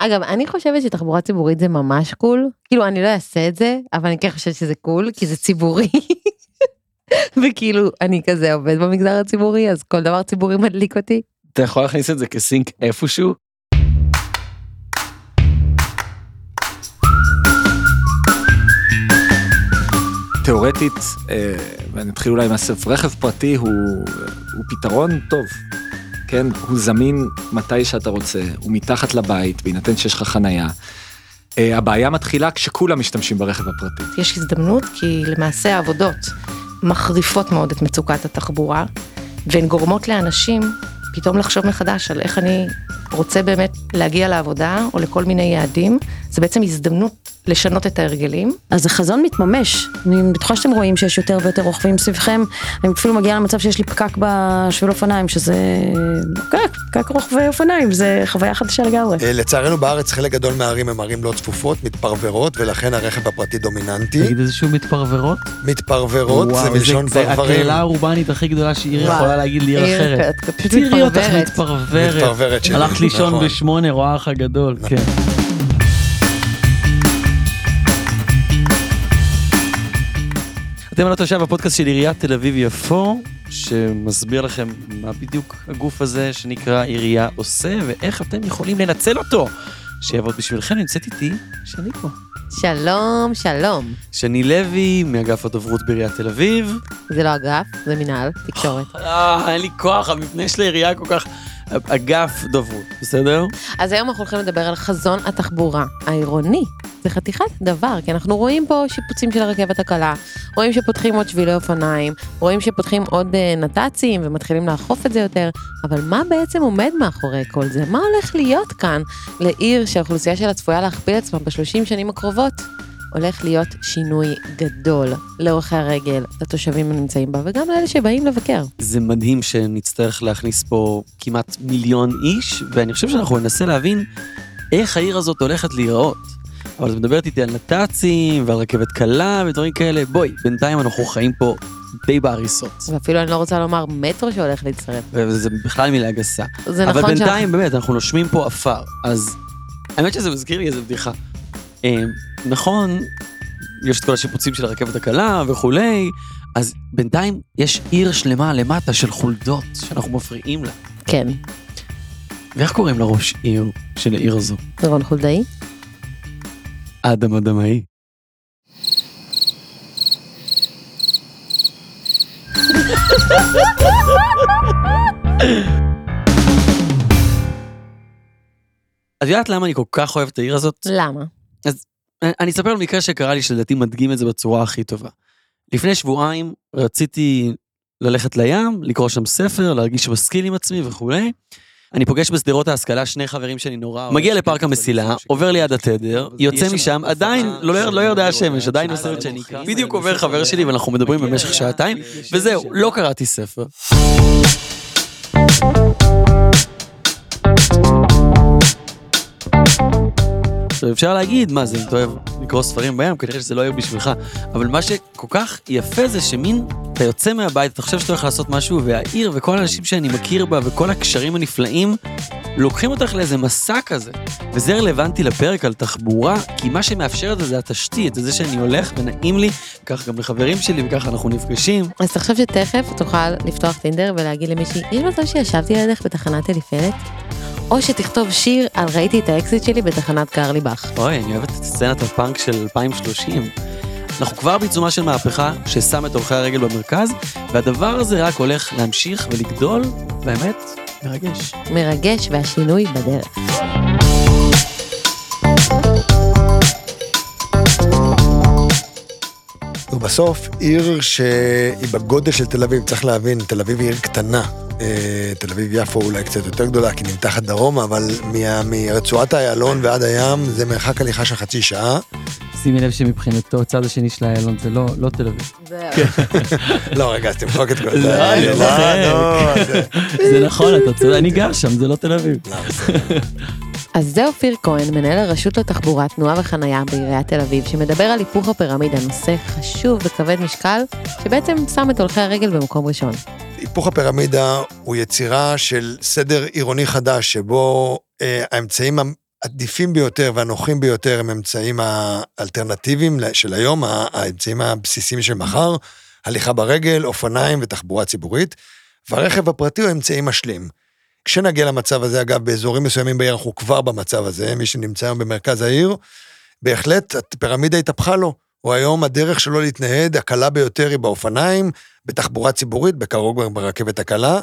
אגב, אני חושבת שתחבורה ציבורית זה ממש קול. כאילו, אני לא אעשה את זה, אבל אני כן חושבת שזה קול, כי זה ציבורי. וכאילו, אני כזה עובד במגזר הציבורי, אז כל דבר ציבורי מדליק אותי. אתה יכול להכניס את זה כסינק איפשהו? תאורטית, אה, ואני אתחיל אולי מהסוף, רכב פרטי הוא, הוא פתרון טוב. כן, הוא זמין מתי שאתה רוצה, הוא מתחת לבית, בהינתן שיש לך חנייה. אה, הבעיה מתחילה כשכולם משתמשים ברכב הפרטי. יש הזדמנות כי למעשה העבודות מחריפות מאוד את מצוקת התחבורה, והן גורמות לאנשים פתאום לחשוב מחדש על איך אני רוצה באמת להגיע לעבודה או לכל מיני יעדים. זה בעצם הזדמנות לשנות את ההרגלים. אז החזון מתממש, אני בטוחה שאתם רואים שיש יותר ויותר רוכבים סביבכם, אני אפילו מגיעה למצב שיש לי פקק בשביל אופניים, שזה פקק, פקק רוכבי אופניים, זה חוויה חדשה לגמרי. אה, לצערנו בארץ חלק גדול מהערים הם ערים לא צפופות, מתפרברות, ולכן הרכב הפרטי דומיננטי. תגיד איזשהו מתפרברות? מתפרברות, זה מלשון זה פרברים. הקהילה האורבנית הכי גדולה שעיר. יכולה להגיד לעיר עיר אחרת. פשוט. מתפרברת. הלכת לישון נכון. בשמונה, רואה אח הגדול, כן. אתם על התושב הפודקאסט של עיריית תל אביב-יפו, שמסביר לכם מה בדיוק הגוף הזה שנקרא עירייה עושה, ואיך אתם יכולים לנצל אותו. שיעבוד בשבילכם, נמצאת איתי שני פה. שלום, שלום. שני לוי, מאגף הדוברות בעיריית תל אביב. זה לא אגף, זה מינהל, תקשורת. אה, אין לי כוח, המבנה של העירייה כל כך... אגף דוברות, בסדר? אז היום אנחנו הולכים לדבר על חזון התחבורה העירוני. זה חתיכת דבר, כי אנחנו רואים פה שיפוצים של הרכבת הקלה, רואים שפותחים עוד שבילי אופניים, רואים שפותחים עוד אה, נת"צים ומתחילים לאכוף את זה יותר, אבל מה בעצם עומד מאחורי כל זה? מה הולך להיות כאן לעיר שהאוכלוסייה שלה צפויה להכפיל עצמה בשלושים שנים הקרובות? הולך להיות שינוי גדול להולכי הרגל, לתושבים הנמצאים בה, וגם לאלה שבאים לבקר. זה מדהים שנצטרך להכניס פה כמעט מיליון איש, ואני חושב שאנחנו ננסה להבין איך העיר הזאת הולכת להיראות. אבל את מדברת איתי על נת"צים ועל רכבת קלה ודברים כאלה, בואי, בינתיים אנחנו חיים פה די בהריסות. ואפילו אני לא רוצה לומר מטרו שהולך להצטרף. וזה בכלל מילה גסה. זה אבל נכון בינתיים באמת אנחנו נושמים פה עפר, אז האמת שזה מזכיר לי איזה בדיחה. אה, נכון, יש את כל השיפוצים של הרכבת הקלה וכולי, אז בינתיים יש עיר שלמה למטה של חולדות שאנחנו מפריעים לה. כן, ואיך קוראים לראש עיר של העיר הזו? רון חולדאי. אדם אדמאי. את יודעת למה אני כל כך אוהב את העיר הזאת? למה? אני אספר על מקרה שקרה לי שלדעתי מדגים את זה בצורה הכי טובה. לפני שבועיים רציתי ללכת לים, לקרוא שם ספר, להרגיש משכיל עם עצמי וכולי. אני פוגש בשדרות ההשכלה שני חברים שאני נורא אוהב. מגיע לפארק המסילה, עובר ליד התדר, יוצא משם, עדיין לא לא ירדה השמש, עדיין בסרט שאני אקרא. בדיוק עובר חבר שלי ואנחנו מדברים במשך שעתיים, וזהו, לא קראתי ספר. עכשיו אפשר להגיד, מה זה, אם אתה אוהב לקרוא ספרים בים, כנראה שזה לא יהיה בשבילך, אבל מה שכל כך יפה זה שמין, אתה יוצא מהבית, אתה חושב שאתה הולך לעשות משהו, והעיר וכל האנשים שאני מכיר בה וכל הקשרים הנפלאים, לוקחים אותך לאיזה מסע כזה. וזה רלוונטי לפרק על תחבורה, כי מה שמאפשר את זה זה התשתית, זה זה שאני הולך ונעים לי, כך גם לחברים שלי וככה אנחנו נפגשים. אז תחשוב שתכף תוכל לפתוח טינדר ולהגיד למישהי, יש מצב שישבתי לידך בתחנת אליפלט? או שתכתוב שיר על ראיתי את האקזיט שלי בתחנת קרליבך. אוי, אני אוהבת את סצנת הפאנק של 2030. אנחנו כבר בעיצומה של מהפכה ששם את הולכי הרגל במרכז, והדבר הזה רק הולך להמשיך ולגדול, באמת, מרגש. מרגש והשינוי בדרך. ובסוף, עיר שהיא בגודל של תל אביב, צריך להבין, תל אביב היא עיר קטנה. אה, תל אביב-יפו אולי קצת יותר גדולה, כי נמתחת דרומה, אבל מרצועת איילון ועד הים זה מרחק הליכה של חצי שעה. שימי לב שמבחינתו הצד השני של איילון זה לא, לא תל אביב. לא, רגע, אז תמחוק את כל זה. לא. לא, זה- נכון, אתה צודק, אני גר שם, זה לא תל אביב. לא. אז זה אופיר כהן, מנהל הרשות לתחבורה, תנועה וחנייה בעיריית תל אביב, שמדבר על היפוך הפירמידה, נושא חשוב וכבד משקל, שבעצם שם את הולכי הרגל במקום ראשון. היפוך הפירמידה הוא יצירה של סדר עירוני חדש, שבו אה, האמצעים העדיפים ביותר והנוחים ביותר הם אמצעים האלטרנטיביים של היום, האמצעים הבסיסיים של מחר, הליכה ברגל, אופניים ותחבורה ציבורית, והרכב הפרטי הוא אמצעי משלים. כשנגיע למצב הזה, אגב, באזורים מסוימים בעיר אנחנו כבר במצב הזה, מי שנמצא היום במרכז העיר, בהחלט הפירמידה התהפכה לו. הוא היום, הדרך שלו להתנהד, הקלה ביותר היא באופניים, בתחבורה ציבורית, בקרוב ברכבת הקלה,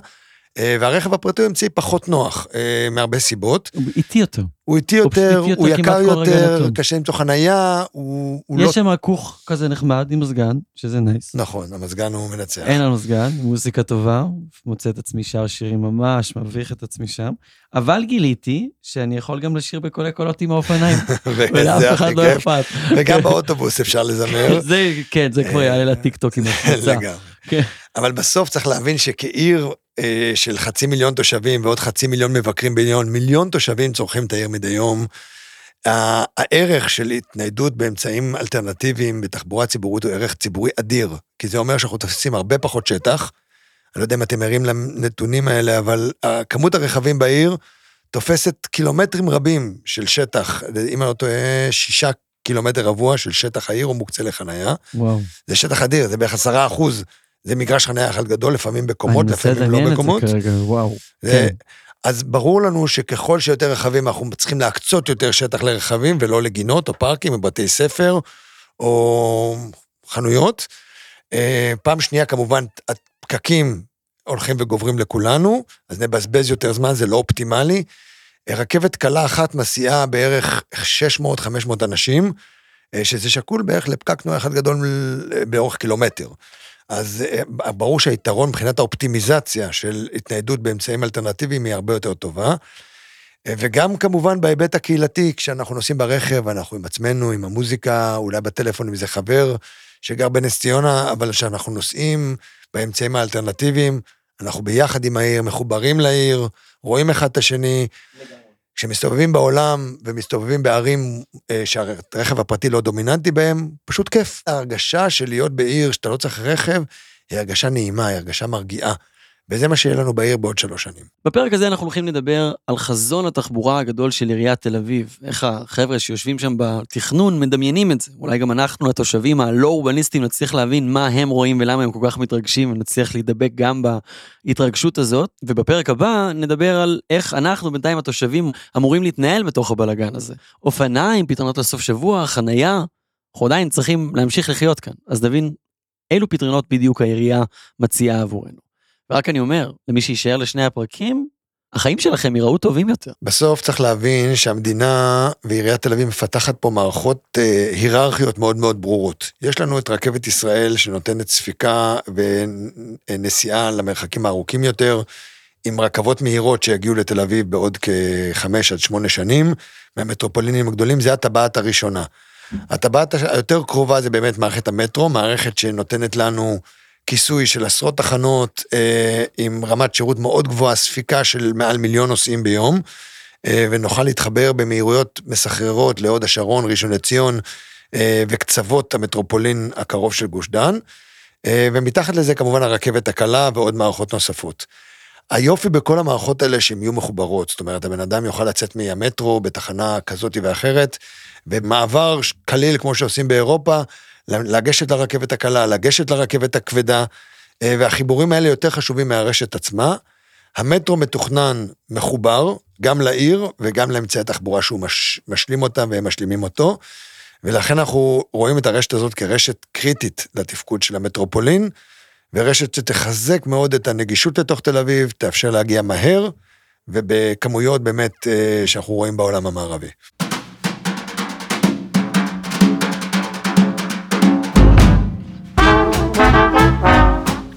והרכב הפרטי הוא אמצעי פחות נוח, אה, מהרבה סיבות. הוא איטי יותר. הוא איטי יותר, הוא יקר יותר. קשה למצוא חנייה, הוא הוא לא... יש שם כוך כזה נחמד עם מזגן, שזה nice. נכון, המזגן הוא מנצח. אין לנו מזגן, מוזיקה טובה, מוצא את עצמי שר שירים ממש, מביך את עצמי שם. אבל גיליתי שאני יכול גם לשיר בקולי קולות עם האופניים, ולאף אחד לא. אכפת. וגם באוטובוס אפשר לזמר. זה, כן, זה כבר יעלה לטיקטוק עם הקבוצה. לגמרי. כן. אבל בסוף צריך להבין שכעיר אה, של חצי מיליון תושבים ועוד חצי מיליון מבקרים ביליון, מיליון תושבים צורכים את העיר מדי יום. הערך של התניידות באמצעים אלטרנטיביים בתחבורה ציבורית הוא ערך ציבורי אדיר, כי זה אומר שאנחנו תופסים הרבה פחות שטח. אני לא יודע אם אתם ערים לנתונים האלה, אבל אה, כמות הרכבים בעיר תופסת קילומטרים רבים של שטח, אם אני לא טועה, שישה קילומטר רבוע של שטח העיר הוא מוקצה לחנייה. וואו. זה שטח אדיר, זה בערך עשרה אחוז. זה מגרש חניה אחד גדול, לפעמים בקומות, אני מנסה לפעמים לא לדמיין את בקומות. זה כרגע, וואו. זה- כן. אז ברור לנו שככל שיותר רכבים, אנחנו צריכים להקצות יותר שטח לרכבים, ולא לגינות או פארקים או בתי ספר או חנויות. אה, פעם שנייה, כמובן, הפקקים הולכים וגוברים לכולנו, אז נבזבז יותר זמן, זה לא אופטימלי. אה, רכבת קלה אחת מסיעה בערך 600-500 אנשים, שזה שקול בערך לפקק תנועה אחד גדול אה, באורך קילומטר. אז אה, ברור שהיתרון מבחינת האופטימיזציה של התניידות באמצעים אלטרנטיביים היא הרבה יותר טובה. אה, וגם כמובן בהיבט הקהילתי, כשאנחנו נוסעים ברכב, אנחנו עם עצמנו, עם המוזיקה, אולי בטלפון עם איזה חבר שגר בנס ציונה, אבל כשאנחנו נוסעים באמצעים האלטרנטיביים, אנחנו ביחד עם העיר, מחוברים לעיר, רואים אחד את השני. כשמסתובבים בעולם ומסתובבים בערים אה, שהרכב הפרטי לא דומיננטי בהם, פשוט כיף. ההרגשה של להיות בעיר שאתה לא צריך רכב, היא הרגשה נעימה, היא הרגשה מרגיעה. וזה מה שיהיה לנו בעיר בעוד שלוש שנים. בפרק הזה אנחנו הולכים לדבר על חזון התחבורה הגדול של עיריית תל אביב. איך החבר'ה שיושבים שם בתכנון מדמיינים את זה. אולי גם אנחנו, התושבים הלא אורבניסטים, נצליח להבין מה הם רואים ולמה הם כל כך מתרגשים, ונצליח להידבק גם בהתרגשות הזאת. ובפרק הבא נדבר על איך אנחנו, בינתיים התושבים, אמורים להתנהל בתוך הבלגן הזה. אופניים, פתרונות לסוף שבוע, חנייה, אנחנו עדיין צריכים להמשיך לחיות כאן. אז נבין אילו פתרונות בדיוק העירייה מציעה עבורנו. ורק אני אומר, למי שיישאר לשני הפרקים, החיים שלכם ייראו טובים יותר. בסוף צריך להבין שהמדינה ועיריית תל אביב מפתחת פה מערכות אה, היררכיות מאוד מאוד ברורות. יש לנו את רכבת ישראל שנותנת ספיקה ונסיעה למרחקים הארוכים יותר, עם רכבות מהירות שיגיעו לתל אביב בעוד כחמש עד שמונה שנים, מהמטרופולינים הגדולים, זה הטבעת הראשונה. הטבעת היותר קרובה זה באמת מערכת המטרו, מערכת שנותנת לנו כיסוי של עשרות תחנות אה, עם רמת שירות מאוד גבוהה, ספיקה של מעל מיליון נוסעים ביום, אה, ונוכל להתחבר במהירויות מסחררות להוד השרון, ראשון לציון אה, וקצוות המטרופולין הקרוב של גוש דן, אה, ומתחת לזה כמובן הרכבת הקלה ועוד מערכות נוספות. היופי בכל המערכות האלה שהן יהיו מחוברות, זאת אומרת, הבן אדם יוכל לצאת מהמטרו בתחנה כזאת ואחרת, ומעבר קליל כמו שעושים באירופה, לגשת לרכבת הקלה, לגשת לרכבת הכבדה, אה, והחיבורים האלה יותר חשובים מהרשת עצמה. המטרו מתוכנן מחובר גם לעיר וגם לאמצעי התחבורה שהוא מש, משלים אותם והם משלימים אותו, ולכן אנחנו רואים את הרשת הזאת כרשת קריטית לתפקוד של המטרופולין, ורשת שתחזק מאוד את הנגישות לתוך תל אביב, תאפשר להגיע מהר, ובכמויות באמת אה, שאנחנו רואים בעולם המערבי.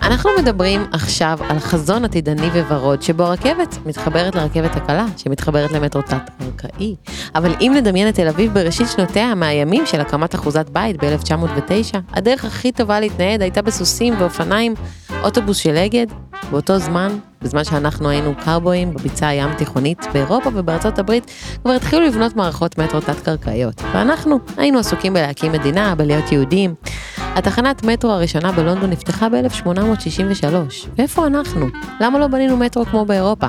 אנחנו מדברים עכשיו על חזון עתידני וורוד, שבו הרכבת מתחברת לרכבת הקלה, שמתחברת למטרו תת-קרקעי. אבל אם נדמיין את תל אביב בראשית שנותיה, מהימים של הקמת אחוזת בית ב-1909, הדרך הכי טובה להתנייד הייתה בסוסים ואופניים, אוטובוס של אגד. באותו זמן, בזמן שאנחנו היינו קרבויים בביצה הים תיכונית באירופה ובארצות הברית, כבר התחילו לבנות מערכות מטרו תת-קרקעיות. ואנחנו היינו עסוקים בלהקים מדינה, בלהיות יהודים. התחנת מטרו הראשונה בלונדון נפתחה ב-1863. ואיפה אנחנו? למה לא בנינו מטרו כמו באירופה?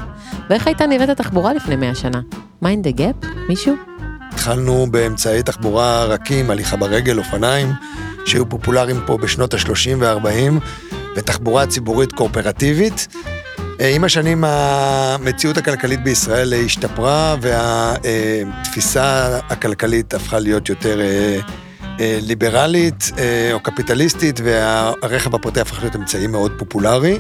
ואיך הייתה נראית התחבורה לפני 100 שנה? mind the gap? מישהו? התחלנו באמצעי תחבורה רכים, הליכה ברגל, אופניים, שהיו פופולריים פה בשנות ה-30 וה-40, ותחבורה ציבורית קואופרטיבית. אה, עם השנים המציאות הכלכלית בישראל השתפרה והתפיסה הכלכלית הפכה להיות יותר אה, אה, ליברלית או קפיטליסטית והרכב הפרטי הפך להיות אמצעי מאוד פופולרי.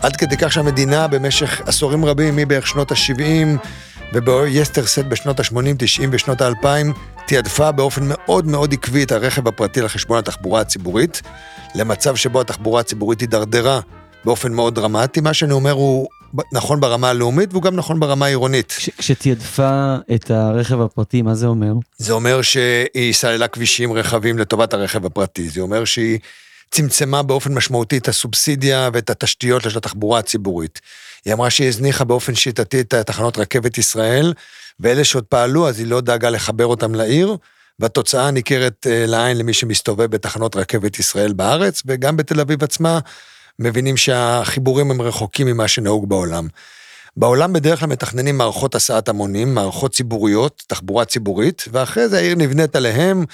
עד כדי כך שהמדינה במשך עשורים רבים, מבערך שנות ה-70 וביסטר סט בשנות ה-80, 90 ושנות ה-2000, תעדפה באופן מאוד מאוד עקבי את הרכב הפרטי על חשבון התחבורה הציבורית, למצב שבו התחבורה הציבורית הידרדרה באופן מאוד דרמטי. מה שאני אומר הוא נכון ברמה הלאומית והוא גם נכון ברמה העירונית. כש, כשתעדפה את הרכב הפרטי, מה זה אומר? זה אומר שהיא סללה כבישים רחבים לטובת הרכב הפרטי. זה אומר שהיא צמצמה באופן משמעותי את הסובסידיה ואת התשתיות של התחבורה הציבורית. היא אמרה שהיא הזניחה באופן שיטתי את תחנות רכבת ישראל, ואלה שעוד פעלו, אז היא לא דאגה לחבר אותם לעיר, והתוצאה ניכרת אה, לעין למי שמסתובב בתחנות רכבת ישראל בארץ, וגם בתל אביב עצמה, מבינים שהחיבורים הם רחוקים ממה שנהוג בעולם. בעולם בדרך כלל מתכננים מערכות הסעת המונים, מערכות ציבוריות, תחבורה ציבורית, ואחרי זה העיר נבנית עליהם,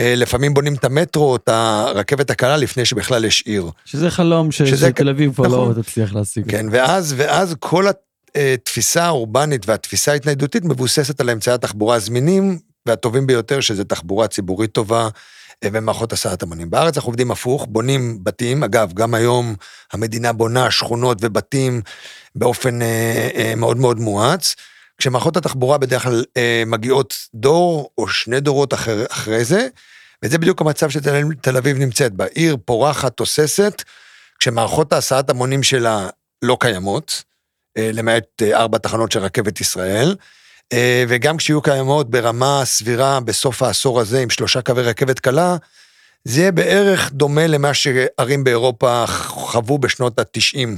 אה, לפעמים בונים את המטרו, את הרכבת הקלה, לפני שבכלל יש עיר. שזה חלום ש... שזה... שתל אביב כבר נכון. לא תצליח להשיג. כן, ואז, ואז כל התפיסה האורבנית והתפיסה ההתניידותית מבוססת על אמצעי התחבורה הזמינים והטובים ביותר, שזה תחבורה ציבורית טובה אה, ומערכות הסעת המונים. בארץ אנחנו עובדים הפוך, בונים בתים, אגב, גם היום המדינה בונה שכונות ובתים באופן אה, אה, מאוד מאוד מואץ. כשמערכות התחבורה בדרך כלל אה, מגיעות דור או שני דורות אחר, אחרי זה, וזה בדיוק המצב שתל אביב נמצאת בה. עיר פורחת, תוססת, כשמערכות ההסעת המונים שלה לא קיימות, אה, למעט אה, ארבע תחנות של רכבת ישראל, אה, וגם כשיהיו קיימות ברמה סבירה בסוף העשור הזה עם שלושה קווי רכבת קלה, זה יהיה בערך דומה למה שערים באירופה חוו בשנות ה-90.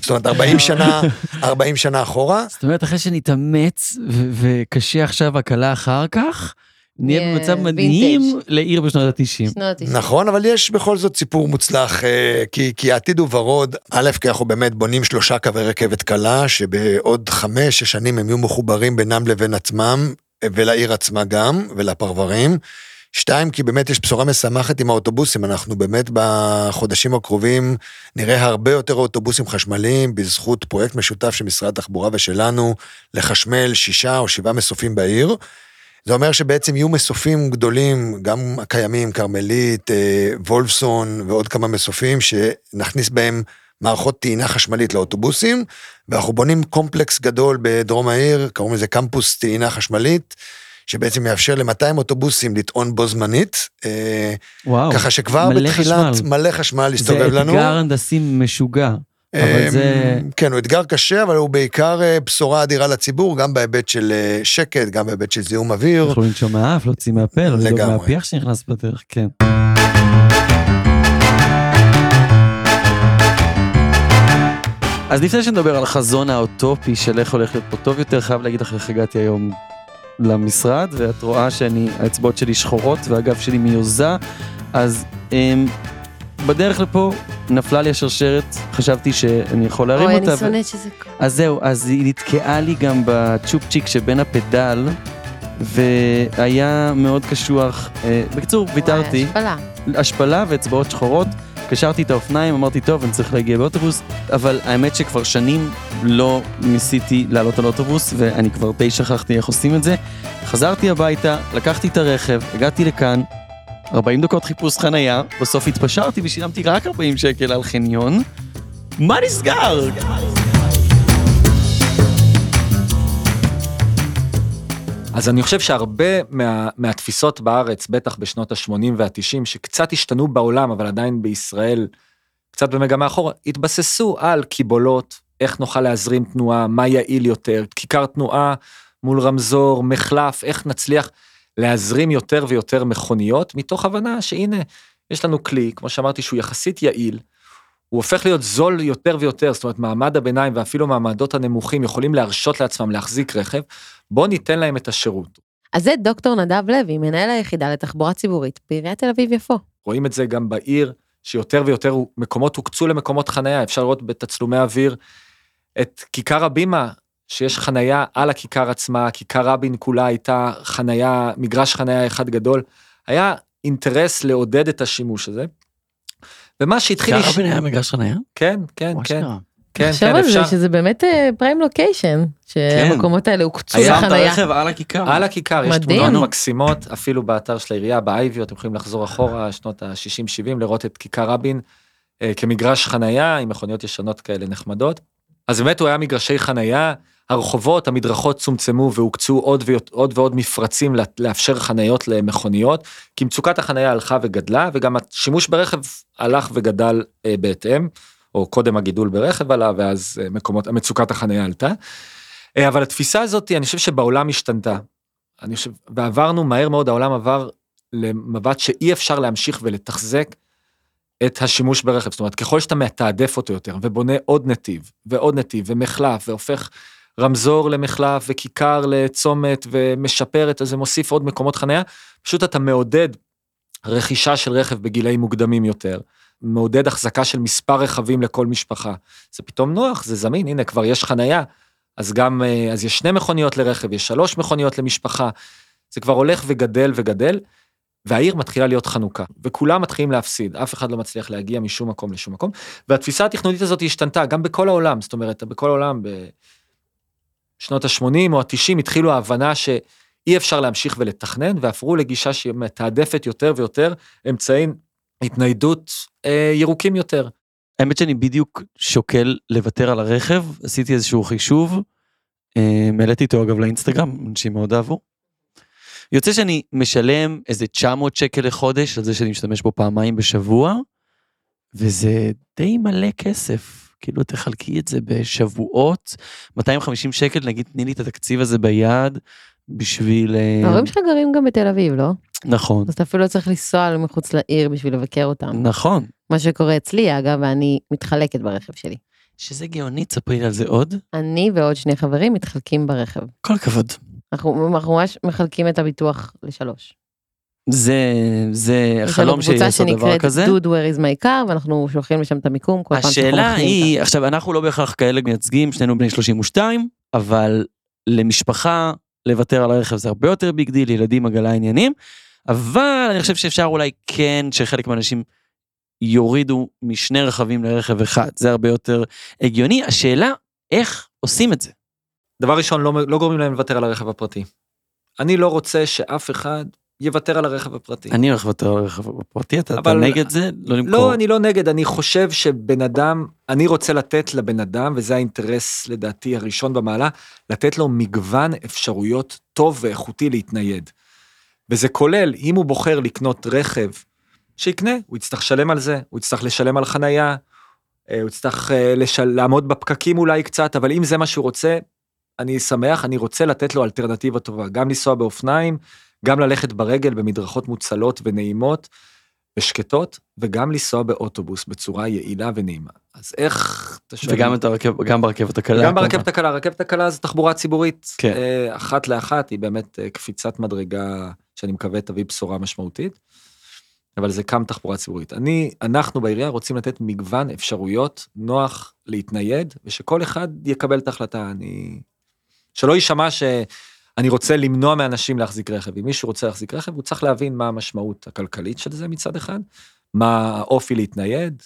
זאת אומרת, 40 שנה, 40 שנה אחורה. זאת אומרת, אחרי שנתאמץ וקשה עכשיו הקלה אחר כך, נהיה במצב מדהים לעיר בשנות ה-90. נכון, אבל יש בכל זאת סיפור מוצלח, אה, כי, כי העתיד הוא ורוד. א', כי אנחנו באמת בונים שלושה קווי רכבת קלה, שבעוד חמש-שש שנים הם יהיו מחוברים בינם לבין עצמם, ולעיר עצמה גם, ולפרברים. שתיים, כי באמת יש בשורה משמחת עם האוטובוסים, אנחנו באמת בחודשים הקרובים נראה הרבה יותר אוטובוסים חשמליים בזכות פרויקט משותף של משרד התחבורה ושלנו לחשמל שישה או שבעה מסופים בעיר. זה אומר שבעצם יהיו מסופים גדולים, גם הקיימים, כרמלית, אה, וולפסון ועוד כמה מסופים, שנכניס בהם מערכות טעינה חשמלית לאוטובוסים, ואנחנו בונים קומפלקס גדול בדרום העיר, קוראים לזה קמפוס טעינה חשמלית. שבעצם מאפשר ל-200 אוטובוסים לטעון בו זמנית. אה, וואו, ככה שכבר מלא בתחילת חשמל. מלא חשמל הסתובב לנו. זה אתגר הנדסי משוגע. אבל אמ, זה... כן, הוא אתגר קשה, אבל הוא בעיקר אה, בשורה אדירה לציבור, גם בהיבט של אה, שקט, גם בהיבט של זיהום אוויר. יכולים לנשום מהאף, להוציא מהפה, לא לדאוג לגמרי. מהפיח שנכנס בדרך, כן. אז לפני שנדבר על החזון האוטופי של איך הולך להיות פה טוב יותר, חייב להגיד לך איך הגעתי היום למשרד, ואת רואה שאני, האצבעות שלי שחורות והגב שלי מיוזה, אז הם, בדרך לפה נפלה לי השרשרת, חשבתי שאני יכול להרים אוי, אותה. אני ו- שונאת שזה קורה. אז זהו, אז היא נתקעה לי גם בצ'ופצ'יק שבין הפדל, והיה מאוד קשוח. אה, בקיצור, ויתרתי. השפלה. השפלה ואצבעות שחורות. קשרתי את האופניים, אמרתי, טוב, אני צריך להגיע באוטובוס, אבל האמת שכבר שנים לא ניסיתי לעלות על אוטובוס, ואני כבר די שכחתי איך עושים את זה. חזרתי הביתה, לקחתי את הרכב, הגעתי לכאן, 40 דקות חיפוש חנייה, בסוף התפשרתי ושילמתי רק 40 שקל על חניון. מה נסגר? אז אני חושב שהרבה מה, מהתפיסות בארץ, בטח בשנות ה-80 וה-90, שקצת השתנו בעולם, אבל עדיין בישראל, קצת במגמה אחורה, התבססו על קיבולות, איך נוכל להזרים תנועה, מה יעיל יותר, כיכר תנועה מול רמזור, מחלף, איך נצליח להזרים יותר ויותר מכוניות, מתוך הבנה שהנה, יש לנו כלי, כמו שאמרתי, שהוא יחסית יעיל, הוא הופך להיות זול יותר ויותר, זאת אומרת, מעמד הביניים ואפילו מעמדות הנמוכים יכולים להרשות לעצמם להחזיק רכב, בוא ניתן להם את השירות. אז זה דוקטור נדב לוי, מנהל היחידה לתחבורה ציבורית בעיריית תל אביב-יפו. רואים את זה גם בעיר, שיותר ויותר מקומות הוקצו למקומות חנייה, אפשר לראות בתצלומי אוויר את כיכר הבימה, שיש חנייה על הכיכר עצמה, כיכר רבין כולה הייתה חנייה, מגרש חנייה אחד גדול, היה אינטרס לעודד את השימוש הזה. ומה שהתחיל... כיכר רבין היה מגרש חניה? כן, כן, כן. שקרה? כן, תחשוב כן, על זה אפשר. שזה באמת פריים לוקיישן, שהמקומות האלה הוקצו היה שמת לחנייה. רכב על הכיכר. על הכיכר, יש. תמונות מקסימות, אפילו באתר של העירייה, באייביו, אתם יכולים לחזור אחורה, שנות ה-60-70, לראות את כיכר רבין אה, כמגרש חנייה, עם מכוניות ישנות כאלה נחמדות. אז באמת הוא היה מגרשי חנייה, הרחובות, המדרכות צומצמו והוקצו עוד ועוד, עוד ועוד מפרצים לאפשר חניות למכוניות, כי מצוקת החנייה הלכה וגדלה, וגם השימוש ברכב הלך וגדל אה, בהתאם, או קודם הגידול ברכב עלה, ואז אה, מקומות, מצוקת החנייה עלתה. אה, אבל התפיסה הזאת, אני חושב שבעולם השתנתה. אני חושב, ועברנו מהר מאוד, העולם עבר למבט שאי אפשר להמשיך ולתחזק את השימוש ברכב. זאת אומרת, ככל שאתה מתעדף אותו יותר, ובונה עוד נתיב, ועוד נתיב, ומחלף, והופך רמזור למחלף, וכיכר לצומת, ומשפר את זה, מוסיף עוד מקומות חניה, פשוט אתה מעודד רכישה של רכב בגילאים מוקדמים יותר, מעודד החזקה של מספר רכבים לכל משפחה. זה פתאום נוח, זה זמין, הנה כבר יש חנייה, אז גם, אה, אז יש שני מכוניות לרכב, יש שלוש מכוניות למשפחה, זה כבר הולך וגדל וגדל, והעיר מתחילה להיות חנוכה, וכולם מתחילים להפסיד, אף אחד לא מצליח להגיע משום מקום לשום מקום, והתפיסה התכנונית הזאת השתנתה גם בכל העולם, זאת אומרת, בכל העולם, בשנות ה-80 או ה-90 התחילו ההבנה שאי אפשר להמשיך ולתכנן, ועברו לגישה שמתעדפת יותר ויותר אמצעים התניידות אה, ירוקים יותר. האמת שאני בדיוק שוקל לוותר על הרכב, עשיתי איזשהו חישוב, אה, העליתי אותו אגב לאינסטגרם, אנשים מאוד אהבו. יוצא שאני משלם איזה 900 שקל לחודש על זה שאני משתמש בו פעמיים בשבוע, וזה די מלא כסף. כאילו תחלקי את זה בשבועות, 250 שקל, נגיד תני לי את התקציב הזה ביד, בשביל... אה, ההורים שלך גרים גם בתל אביב, לא? נכון, אז אתה אפילו לא צריך לנסוע מחוץ לעיר בשביל לבקר אותם. נכון. מה שקורה אצלי, אגב, ואני מתחלקת ברכב שלי. שזה גאוני, תספרי על זה עוד. אני ועוד שני חברים מתחלקים ברכב. כל הכבוד. אנחנו ממש מחלקים את הביטוח לשלוש. זה, זה יש לנו החלום שלי קבוצה לעשות דבר שנקראת כזה. Dude Where is my car, ואנחנו שולחים לשם את המיקום השאלה היא, עכשיו אנחנו לא בהכרח כאלה מייצגים, שנינו בני 32, אבל למשפחה לוותר על הרכב זה הרבה יותר big deal, ילדים עגלה עניינים, אבל אני חושב שאפשר אולי כן שחלק מהאנשים יורידו משני רכבים לרכב אחד, זה הרבה יותר הגיוני. השאלה, איך עושים את זה? דבר ראשון, לא, לא גורמים להם לוותר על הרכב הפרטי. אני לא רוצה שאף אחד יוותר על הרכב הפרטי. אני הולך לוותר על הרכב הפרטי, אתה, אתה אבל- נגד זה? לא למכור. לא, אני לא נגד, אני חושב שבן אדם, אני רוצה לתת לבן אדם, וזה האינטרס לדעתי הראשון במעלה, לתת לו מגוון אפשרויות טוב ואיכותי להתנייד. וזה כולל, אם הוא בוחר לקנות רכב, שיקנה, הוא יצטרך לשלם על זה, הוא יצטרך לשלם על חנייה, אה, הוא יצטרך אה, לשל... לעמוד בפקקים אולי קצת, אבל אם זה מה שהוא רוצה, אני שמח, אני רוצה לתת לו אלטרנטיבה טובה, גם לנסוע באופניים, גם ללכת ברגל במדרכות מוצלות ונעימות ושקטות, וגם לנסוע באוטובוס בצורה יעילה ונעימה. אז איך? וגם את הרכב, גם ברכבת הקלה. גם כמובן. ברכבת הקלה, רכבת הקלה זה תחבורה ציבורית, כן. אה, אחת לאחת, היא באמת אה, קפיצת מדרגה שאני מקווה תביא בשורה משמעותית, אבל זה קם תחבורה ציבורית. אני, אנחנו בעירייה רוצים לתת מגוון אפשרויות, נוח להתנייד, ושכל אחד יקבל את ההחלטה. אני... שלא יישמע שאני רוצה למנוע מאנשים להחזיק רכב. אם מישהו רוצה להחזיק רכב, הוא צריך להבין מה המשמעות הכלכלית של זה מצד אחד, מה האופי להתנייד,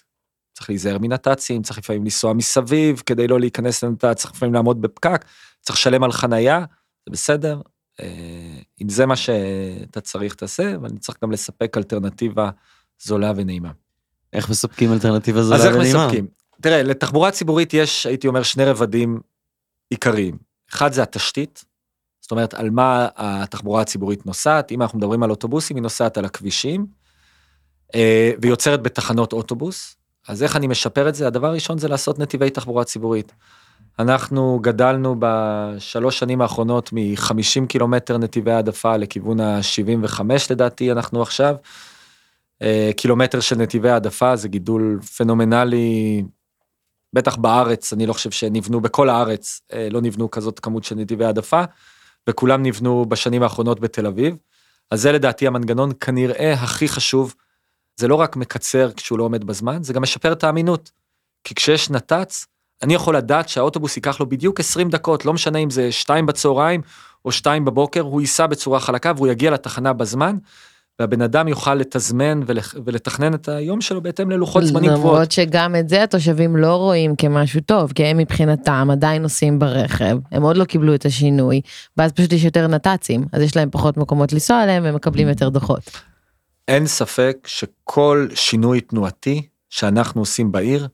צריך להיזהר מנת"צים, צריך לפעמים לנסוע מסביב כדי לא להיכנס לנת"צ, צריך לפעמים לעמוד בפקק, צריך לשלם על חנייה, זה בסדר. אה, אם זה מה שאתה צריך תעשה, אבל אני צריך גם לספק אלטרנטיבה זולה ונעימה. איך מספקים אלטרנטיבה זולה אז איך ונעימה? מספקים? תראה, לתחבורה ציבורית יש, הייתי אומר, שני רבדים עיקריים. אחד זה התשתית, זאת אומרת, על מה התחבורה הציבורית נוסעת. אם אנחנו מדברים על אוטובוסים, היא נוסעת על הכבישים, אה, ויוצרת בתחנות אוטובוס. אז איך אני משפר את זה? הדבר הראשון זה לעשות נתיבי תחבורה ציבורית. אנחנו גדלנו בשלוש שנים האחרונות מ-50 קילומטר נתיבי העדפה לכיוון ה-75 לדעתי אנחנו עכשיו. אה, קילומטר של נתיבי העדפה זה גידול פנומנלי, בטח בארץ, אני לא חושב שנבנו בכל הארץ, אה, לא נבנו כזאת כמות של נתיבי העדפה, וכולם נבנו בשנים האחרונות בתל אביב. אז זה לדעתי המנגנון כנראה הכי חשוב. זה לא רק מקצר כשהוא לא עומד בזמן, זה גם משפר את האמינות. כי כשיש נת"צ, אני יכול לדעת שהאוטובוס ייקח לו בדיוק 20 דקות, לא משנה אם זה 2 בצהריים או 2 בבוקר, הוא ייסע בצורה חלקה והוא יגיע לתחנה בזמן, והבן אדם יוכל לתזמן ולתכנן את היום שלו בהתאם ללוחות זמנים גבוהות. למרות שגם את זה התושבים לא רואים כמשהו טוב, כי הם מבחינתם עדיין נוסעים ברכב, הם עוד לא קיבלו את השינוי, ואז פשוט יש יותר נת"צים, אז יש להם פחות מקומות לנסוע עליהם ומקבלים יותר דוחות. אין ספק שכל שינוי תנועתי שאנחנו עושים בעיר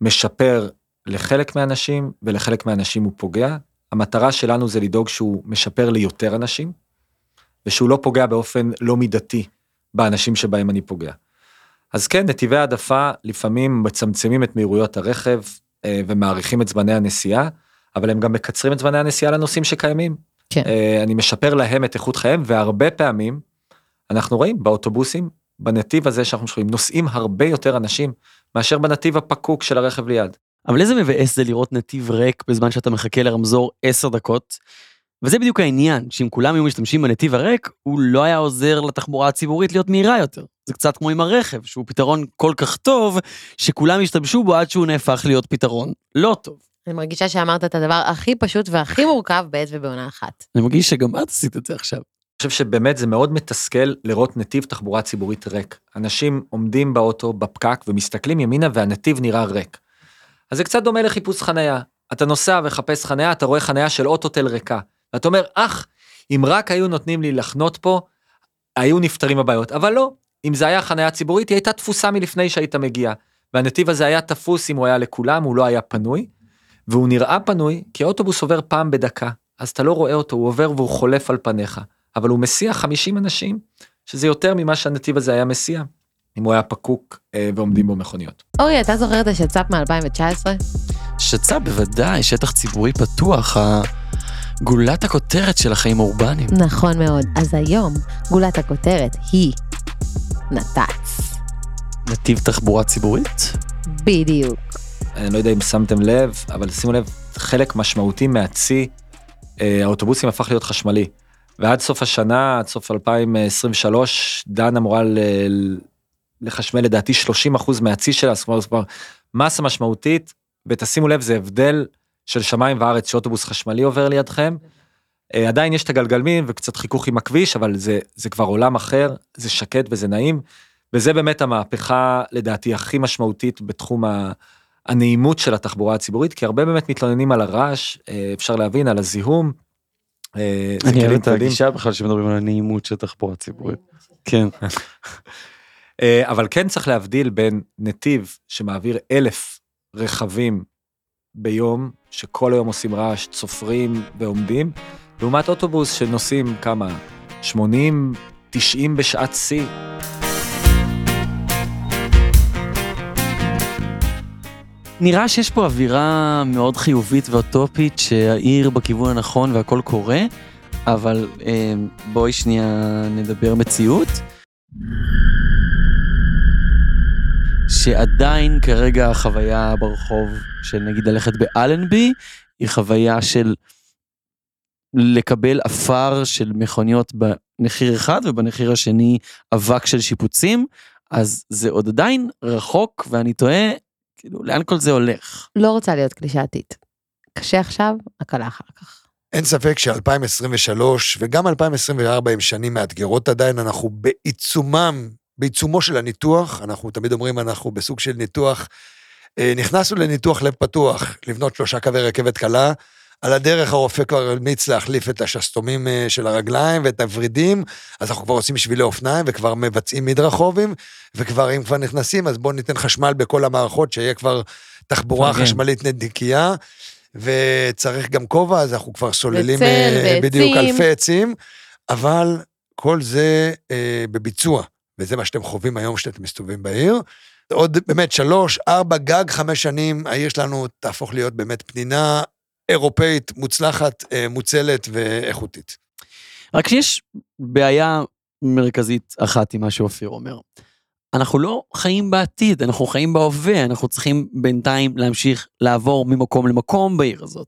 משפר לחלק מהאנשים ולחלק מהאנשים הוא פוגע. המטרה שלנו זה לדאוג שהוא משפר ליותר אנשים ושהוא לא פוגע באופן לא מידתי באנשים שבהם אני פוגע. אז כן, נתיבי העדפה לפעמים מצמצמים את מהירויות הרכב אה, ומאריכים את זמני הנסיעה, אבל הם גם מקצרים את זמני הנסיעה לנוסעים שקיימים. כן. אה, אני משפר להם את איכות חייהם והרבה פעמים אנחנו רואים באוטובוסים, בנתיב הזה שאנחנו שומעים, נוסעים הרבה יותר אנשים מאשר בנתיב הפקוק של הרכב ליד. אבל איזה מבאס זה לראות נתיב ריק בזמן שאתה מחכה לרמזור 10 דקות. וזה בדיוק העניין, שאם כולם היו משתמשים בנתיב הריק, הוא לא היה עוזר לתחבורה הציבורית להיות מהירה יותר. זה קצת כמו עם הרכב, שהוא פתרון כל כך טוב, שכולם ישתמשו בו עד שהוא נהפך להיות פתרון לא טוב. אני מרגישה שאמרת את הדבר הכי פשוט והכי מורכב בעת ובעונה אחת. אני מרגיש שגם את עשית את זה עכשיו. אני חושב שבאמת זה מאוד מתסכל לראות נתיב תחבורה ציבורית ריק. אנשים עומדים באוטו בפקק ומסתכלים ימינה והנתיב נראה ריק. אז זה קצת דומה לחיפוש חנייה. אתה נוסע ומחפש חנייה, אתה רואה חנייה של אוטוטל ריקה. ואתה אומר, אך, אם רק היו נותנים לי לחנות פה, היו נפתרים הבעיות. אבל לא, אם זה היה חנייה ציבורית, היא הייתה תפוסה מלפני שהיית מגיע. והנתיב הזה היה תפוס אם הוא היה לכולם, הוא לא היה פנוי. והוא נראה פנוי, כי האוטובוס עובר פעם בדקה. אז אתה לא רואה אותו, הוא עובר והוא חולף על פניך. אבל הוא מסיע 50 אנשים, שזה יותר ממה שהנתיב הזה היה מסיע, אם הוא היה פקוק אה, ועומדים בו מכוניות. אורי, אתה זוכר את השצ"פ מ-2019? שצ"פ בוודאי, שטח ציבורי פתוח, ה- גולת הכותרת של החיים האורבניים. נכון מאוד. אז היום, גולת הכותרת היא נת"צ. נתיב תחבורה ציבורית? בדיוק. אני לא יודע אם שמתם לב, אבל שימו לב, חלק משמעותי מהצי, אה, האוטובוסים הפך להיות חשמלי. ועד סוף השנה, עד סוף 2023, דן אמורה ל- לחשמל לדעתי 30% מהצי שלה, זאת אומרת, כבר מסה משמעותית, ותשימו לב, זה הבדל של שמיים וארץ שאוטובוס חשמלי עובר לידכם. אה, עדיין יש את הגלגלמים וקצת חיכוך עם הכביש, אבל זה, זה כבר עולם אחר, זה שקט וזה נעים, וזה באמת המהפכה, לדעתי, הכי משמעותית בתחום ה... הנעימות של התחבורה הציבורית, כי הרבה באמת מתלוננים על הרעש, אה, אפשר להבין, על הזיהום. אה, אני אוהב את. הגישה בכלל שמדברים על הנעימות של תחבורה ציבורית. כן. אבל כן צריך להבדיל בין נתיב שמעביר אלף רכבים ביום, שכל היום עושים רעש, צופרים ועומדים, לעומת אוטובוס שנוסעים כמה? 80, 90 בשעת שיא. נראה שיש פה אווירה מאוד חיובית ואוטופית שהעיר בכיוון הנכון והכל קורה, אבל אה, בואי שנייה נדבר מציאות. שעדיין כרגע החוויה ברחוב של נגיד ללכת באלנבי היא חוויה של לקבל עפר של מכוניות בנחיר אחד ובנחיר השני אבק של שיפוצים, אז זה עוד עדיין רחוק ואני תוהה כאילו לאן כל זה הולך. לא רוצה להיות קלישאתית. קשה עכשיו, הקלה אחר כך. אין ספק ש-2023 וגם 2024 הם שנים מאתגרות עדיין, אנחנו בעיצומם, בעיצומו של הניתוח, אנחנו תמיד אומרים, אנחנו בסוג של ניתוח, אה, נכנסנו לניתוח לב פתוח, לבנות שלושה קווי רכבת קלה, על הדרך הרופא כבר המליץ להחליף את השסתומים אה, של הרגליים ואת הוורידים, אז אנחנו כבר עושים שבילי אופניים וכבר מבצעים מדרחובים, וכבר אם כבר נכנסים, אז בואו ניתן חשמל בכל המערכות, שיהיה כבר תחבורה. חשמלית נדיקייה. וצריך גם כובע, אז אנחנו כבר סוללים וצל אה. בדיוק אלפי עצים, אבל כל זה אה, בביצוע, וזה מה שאתם חווים היום כשאתם מסתובבים בעיר. עוד באמת שלוש, ארבע, גג חמש שנים, העיר שלנו תהפוך להיות באמת פנינה אירופאית מוצלחת, אה, מוצלת ואיכותית. רק שיש בעיה מרכזית אחת עם מה שאופיר אומר. אנחנו לא חיים בעתיד, אנחנו חיים בהווה, אנחנו צריכים בינתיים להמשיך לעבור ממקום למקום בעיר הזאת.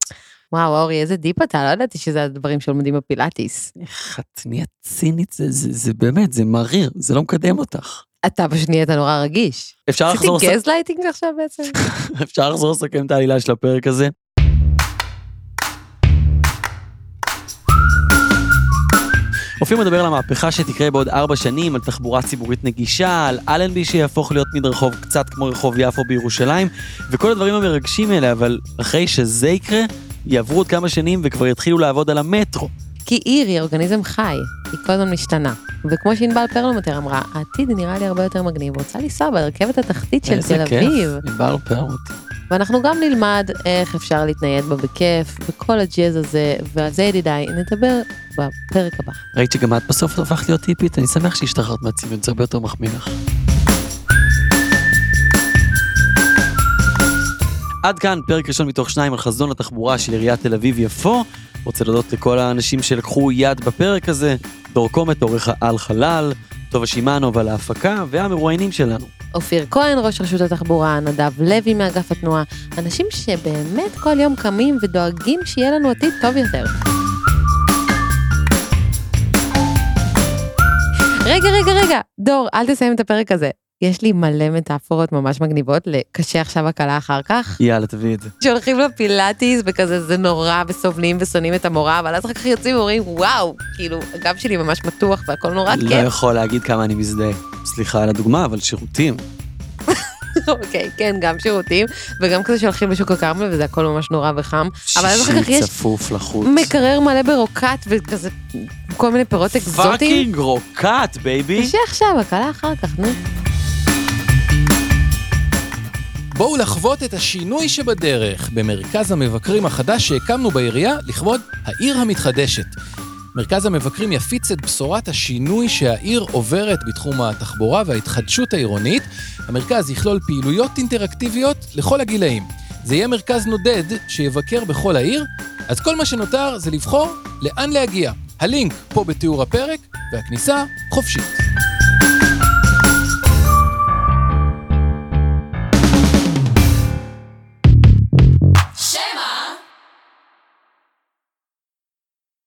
וואו, אורי, איזה דיפ אתה, לא ידעתי שזה הדברים שלומדים בפילאטיס. איך את נהיית צינית, זה, זה, זה באמת, זה מריר, זה לא מקדם אותך. אתה פשוט נהיית נורא רגיש. אפשר עשיתי לחזור, לס- gas lighting עכשיו בעצם? אפשר לחזור לסכם את העלילה של הפרק הזה. אופיר מדבר על המהפכה שתקרה בעוד ארבע שנים, על תחבורה ציבורית נגישה, על אלנבי שיהפוך להיות מדרחוב קצת כמו רחוב יפו בירושלים, וכל הדברים המרגשים האלה, אבל אחרי שזה יקרה, יעברו עוד כמה שנים וכבר יתחילו לעבוד על המטרו. כי עיר היא אורגניזם חי, היא כל הזמן משתנה. וכמו שענבל פרלמוטר אמרה, העתיד נראה לי הרבה יותר מגניב, רוצה לנסוע ברכבת התחתית של איזה תל כיף, אביב. ענבר פרמוט. ואנחנו גם נלמד איך אפשר להתנייד בה בכיף, וכל הג'אז הזה, ועל זה ידידיי, נדבר בפרק הבא. ראית שגם את בסוף הפכת להיות טיפית? אני שמח שהשתחררת מהציון, זה הרבה יותר מחמיא לך. עד כאן פרק ראשון מתוך שניים על חזון התחבורה של עיריית תל אביב-יפו. רוצה להודות לכל האנשים שלקחו יד בפרק הזה, דור קומט, עורך העל חלל, טובה שמאנוב על ההפקה, והמרואיינים שלנו. אופיר כהן, ראש רשות התחבורה, נדב לוי מאגף התנועה, אנשים שבאמת כל יום קמים ודואגים שיהיה לנו עתיד טוב יותר. רגע, רגע, רגע, דור, אל תסיים את הפרק הזה. יש לי מלא מטאפורות ממש מגניבות לקשה עכשיו הקלה אחר כך. יאללה, תביאי את זה. שהולכים לפילאטיס וכזה זה נורא וסובלים ושונאים את המורה, אבל אז אחר כך יוצאים ואומרים וואו, כאילו הגב שלי ממש מתוח והכל נורא לא כיף. יכול להגיד כמה אני מזדהה. סליחה על הדוגמה, אבל שירותים. אוקיי, כן, גם שירותים, וגם כזה שהולכים בשוק הכרמל וזה הכל ממש נורא וחם. אבל אז אחר כך יש צפוף לחוץ. מקרר מלא ברוקט וכזה כל מיני פירות אקזוטיים. fucking rocket, baby. קשה עכשיו, הקלה אחר כך, נו. בואו לחוות את השינוי שבדרך במרכז המבקרים החדש שהקמנו בעירייה לכבוד העיר המתחדשת. מרכז המבקרים יפיץ את בשורת השינוי שהעיר עוברת בתחום התחבורה וההתחדשות העירונית. המרכז יכלול פעילויות אינטראקטיביות לכל הגילאים. זה יהיה מרכז נודד שיבקר בכל העיר, אז כל מה שנותר זה לבחור לאן להגיע. הלינק פה בתיאור הפרק, והכניסה חופשית.